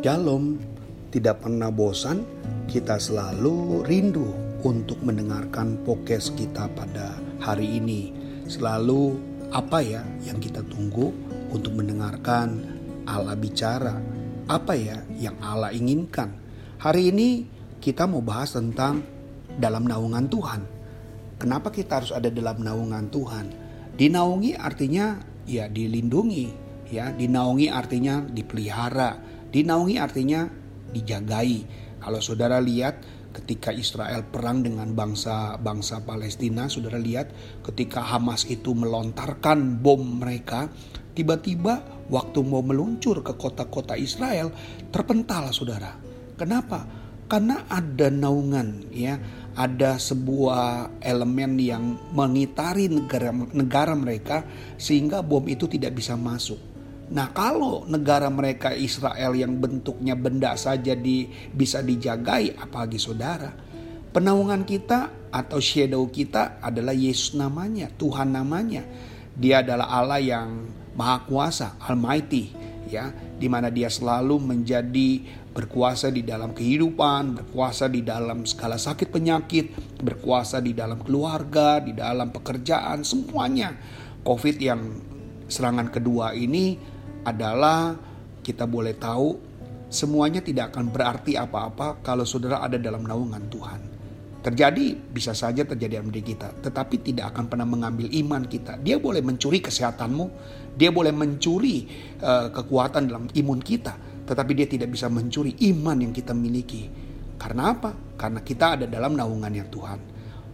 Shalom, tidak pernah bosan, kita selalu rindu untuk mendengarkan podcast kita pada hari ini. Selalu apa ya yang kita tunggu untuk mendengarkan Allah bicara? Apa ya yang Allah inginkan? Hari ini kita mau bahas tentang dalam naungan Tuhan. Kenapa kita harus ada dalam naungan Tuhan? Dinaungi artinya ya dilindungi, ya dinaungi artinya dipelihara Dinaungi artinya dijagai. Kalau saudara lihat ketika Israel perang dengan bangsa-bangsa Palestina, saudara lihat ketika Hamas itu melontarkan bom mereka, tiba-tiba waktu mau meluncur ke kota-kota Israel terpental saudara. Kenapa? Karena ada naungan ya, ada sebuah elemen yang mengitari negara negara mereka sehingga bom itu tidak bisa masuk. Nah, kalau negara mereka Israel yang bentuknya benda saja di, bisa dijagai, apalagi saudara. Penaungan kita atau shadow kita adalah Yesus namanya, Tuhan namanya. Dia adalah Allah yang Maha Kuasa, Almighty, ya, di mana dia selalu menjadi berkuasa di dalam kehidupan, berkuasa di dalam segala sakit penyakit, berkuasa di dalam keluarga, di dalam pekerjaan, semuanya. Covid yang serangan kedua ini adalah kita boleh tahu semuanya tidak akan berarti apa-apa kalau saudara ada dalam naungan Tuhan. Terjadi bisa saja terjadi dalam diri kita, tetapi tidak akan pernah mengambil iman kita. Dia boleh mencuri kesehatanmu, dia boleh mencuri uh, kekuatan dalam imun kita, tetapi dia tidak bisa mencuri iman yang kita miliki. Karena apa? Karena kita ada dalam naungan yang Tuhan.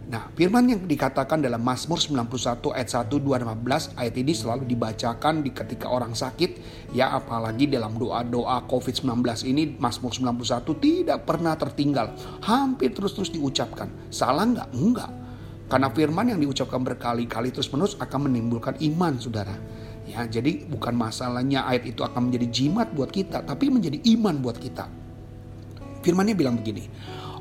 Nah, firman yang dikatakan dalam Mazmur 91 ayat 1, 2, 15 ayat ini selalu dibacakan di ketika orang sakit. Ya, apalagi dalam doa-doa COVID-19 ini Mazmur 91 tidak pernah tertinggal. Hampir terus-terus diucapkan. Salah nggak? Enggak. Karena firman yang diucapkan berkali-kali terus-menerus akan menimbulkan iman, saudara. Ya, jadi bukan masalahnya ayat itu akan menjadi jimat buat kita, tapi menjadi iman buat kita. Firmannya bilang begini,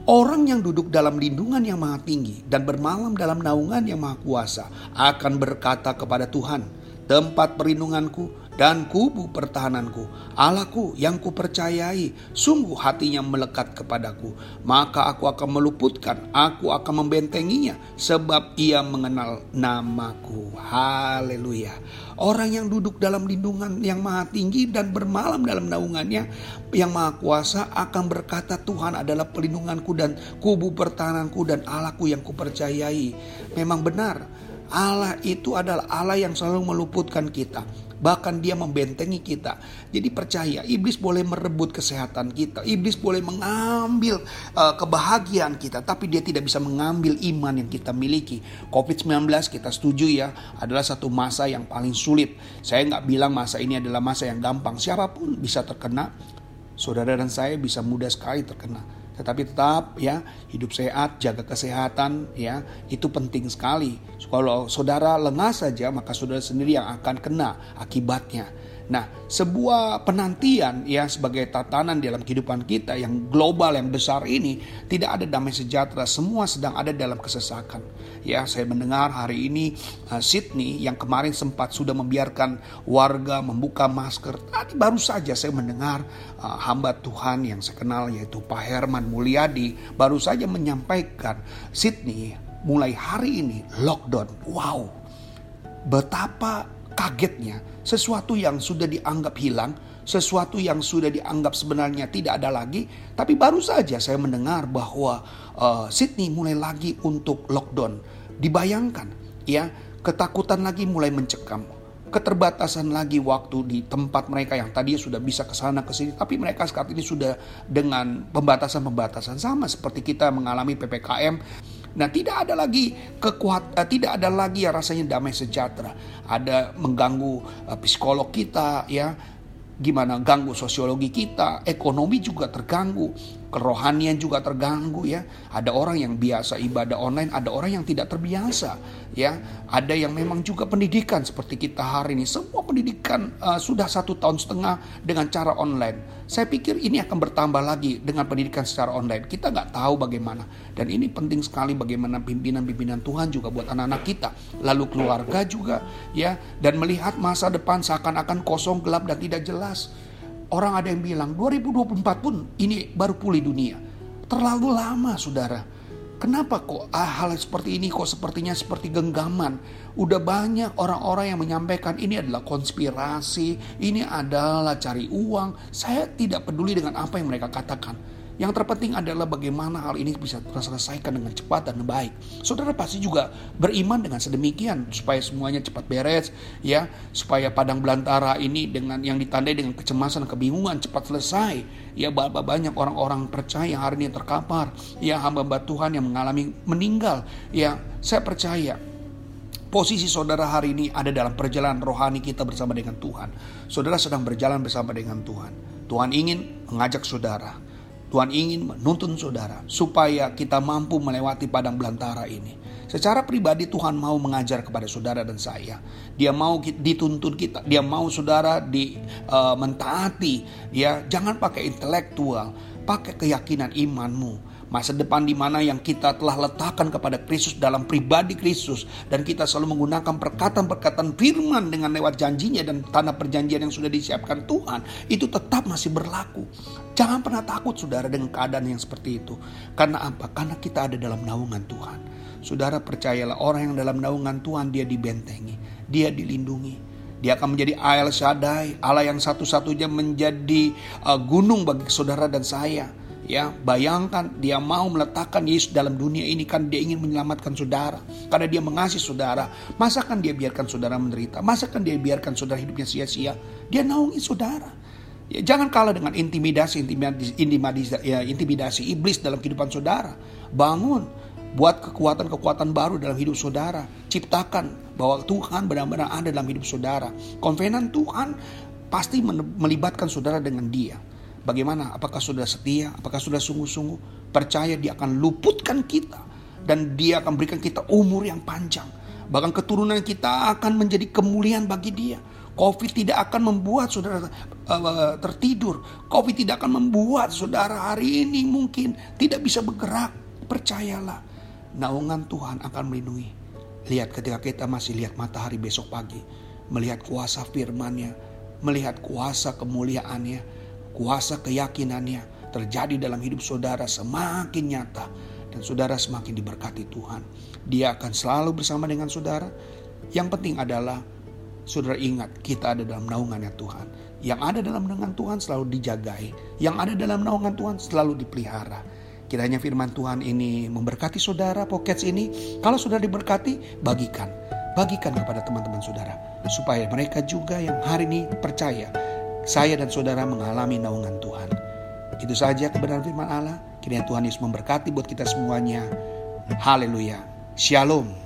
Orang yang duduk dalam lindungan yang maha tinggi dan bermalam dalam naungan yang maha kuasa akan berkata kepada Tuhan, tempat perlindunganku dan kubu pertahananku, Allahku yang kupercayai, sungguh hatinya melekat kepadaku. Maka aku akan meluputkan, aku akan membentenginya, sebab ia mengenal namaku. Haleluya. Orang yang duduk dalam lindungan yang maha tinggi dan bermalam dalam naungannya, yang maha kuasa akan berkata Tuhan adalah pelindunganku dan kubu pertahananku dan Allahku yang kupercayai. Memang benar, Allah itu adalah Allah yang selalu meluputkan kita. Bahkan dia membentengi kita. Jadi percaya, iblis boleh merebut kesehatan kita. Iblis boleh mengambil uh, kebahagiaan kita. Tapi dia tidak bisa mengambil iman yang kita miliki. Covid-19 kita setuju ya, adalah satu masa yang paling sulit. Saya nggak bilang masa ini adalah masa yang gampang. Siapa pun bisa terkena. Saudara dan saya bisa mudah sekali terkena tetapi tetap ya hidup sehat, jaga kesehatan ya itu penting sekali. Kalau saudara lengah saja maka saudara sendiri yang akan kena akibatnya. Nah, sebuah penantian ya sebagai tatanan dalam kehidupan kita yang global yang besar ini tidak ada damai sejahtera, semua sedang ada dalam kesesakan. Ya, saya mendengar hari ini uh, Sydney yang kemarin sempat sudah membiarkan warga membuka masker. Tadi baru saja saya mendengar uh, hamba Tuhan yang saya kenal yaitu Pak Herman Mulyadi baru saja menyampaikan Sydney mulai hari ini lockdown. Wow. Betapa kagetnya sesuatu yang sudah dianggap hilang, sesuatu yang sudah dianggap sebenarnya tidak ada lagi, tapi baru saja saya mendengar bahwa uh, Sydney mulai lagi untuk lockdown. Dibayangkan ya, ketakutan lagi mulai mencekam. Keterbatasan lagi waktu di tempat mereka yang tadi sudah bisa ke sana ke sini, tapi mereka saat ini sudah dengan pembatasan-pembatasan sama seperti kita mengalami PPKM Nah, tidak ada lagi kekuatan, uh, tidak ada lagi ya rasanya damai sejahtera. Ada mengganggu uh, psikolog kita ya, gimana? Ganggu sosiologi kita, ekonomi juga terganggu, kerohanian juga terganggu ya. Ada orang yang biasa ibadah online, ada orang yang tidak terbiasa ya. Ada yang memang juga pendidikan seperti kita hari ini. Semua pendidikan uh, sudah satu tahun setengah dengan cara online. Saya pikir ini akan bertambah lagi dengan pendidikan secara online. Kita nggak tahu bagaimana. Dan ini penting sekali bagaimana pimpinan-pimpinan Tuhan juga buat anak-anak kita. Lalu keluarga juga ya. Dan melihat masa depan seakan-akan kosong, gelap dan tidak jelas Orang ada yang bilang 2024 pun ini baru pulih dunia. Terlalu lama saudara. Kenapa kok ah, hal seperti ini kok sepertinya seperti genggaman? Udah banyak orang-orang yang menyampaikan ini adalah konspirasi, ini adalah cari uang. Saya tidak peduli dengan apa yang mereka katakan. Yang terpenting adalah bagaimana hal ini bisa terselesaikan dengan cepat dan baik. Saudara pasti juga beriman dengan sedemikian supaya semuanya cepat beres, ya, supaya padang belantara ini dengan yang ditandai dengan kecemasan, kebingungan cepat selesai. Ya, banyak orang-orang percaya yang hari ini terkapar, ya hamba-hamba Tuhan yang mengalami meninggal. Ya, saya percaya Posisi saudara hari ini ada dalam perjalanan rohani kita bersama dengan Tuhan. Saudara sedang berjalan bersama dengan Tuhan. Tuhan ingin mengajak saudara Tuhan ingin menuntun saudara supaya kita mampu melewati padang belantara ini. Secara pribadi Tuhan mau mengajar kepada saudara dan saya. Dia mau dituntun kita, dia mau saudara di uh, mentaati. Ya, jangan pakai intelektual, pakai keyakinan imanmu masa depan di mana yang kita telah letakkan kepada Kristus dalam pribadi Kristus dan kita selalu menggunakan perkataan-perkataan firman dengan lewat janjinya dan tanah perjanjian yang sudah disiapkan Tuhan itu tetap masih berlaku. Jangan pernah takut saudara dengan keadaan yang seperti itu. Karena apa? Karena kita ada dalam naungan Tuhan. Saudara percayalah orang yang dalam naungan Tuhan dia dibentengi, dia dilindungi. Dia akan menjadi Allah Shaddai, Allah yang satu-satunya menjadi uh, gunung bagi saudara dan saya Ya, bayangkan dia mau meletakkan Yesus dalam dunia ini kan dia ingin menyelamatkan saudara. Karena dia mengasihi saudara. Masa kan dia biarkan saudara menderita? Masa kan dia biarkan saudara hidupnya sia-sia? Dia naungi saudara. Ya, jangan kalah dengan intimidasi, intimidasi, intimidasi, ya, intimidasi iblis dalam kehidupan saudara. Bangun, buat kekuatan-kekuatan baru dalam hidup saudara. Ciptakan bahwa Tuhan benar-benar ada dalam hidup saudara. Konvenan Tuhan pasti melibatkan saudara dengan dia. Bagaimana? Apakah sudah setia? Apakah sudah sungguh-sungguh percaya dia akan luputkan kita dan dia akan berikan kita umur yang panjang. Bahkan keturunan kita akan menjadi kemuliaan bagi dia. Covid tidak akan membuat saudara uh, tertidur. Covid tidak akan membuat saudara hari ini mungkin tidak bisa bergerak. Percayalah, naungan Tuhan akan melindungi. Lihat ketika kita masih lihat matahari besok pagi, melihat kuasa firman-Nya, melihat kuasa kemuliaannya, kuasa keyakinannya terjadi dalam hidup saudara semakin nyata dan saudara semakin diberkati Tuhan. Dia akan selalu bersama dengan saudara. Yang penting adalah saudara ingat kita ada dalam naungannya Tuhan. Yang ada dalam naungan Tuhan selalu dijagai. Yang ada dalam naungan Tuhan selalu dipelihara. Kiranya firman Tuhan ini memberkati saudara pockets ini. Kalau sudah diberkati, bagikan. Bagikan kepada teman-teman saudara. Supaya mereka juga yang hari ini percaya saya dan saudara mengalami naungan Tuhan. Itu saja kebenaran firman Allah. Kiranya Tuhan Yesus memberkati buat kita semuanya. Haleluya. Shalom.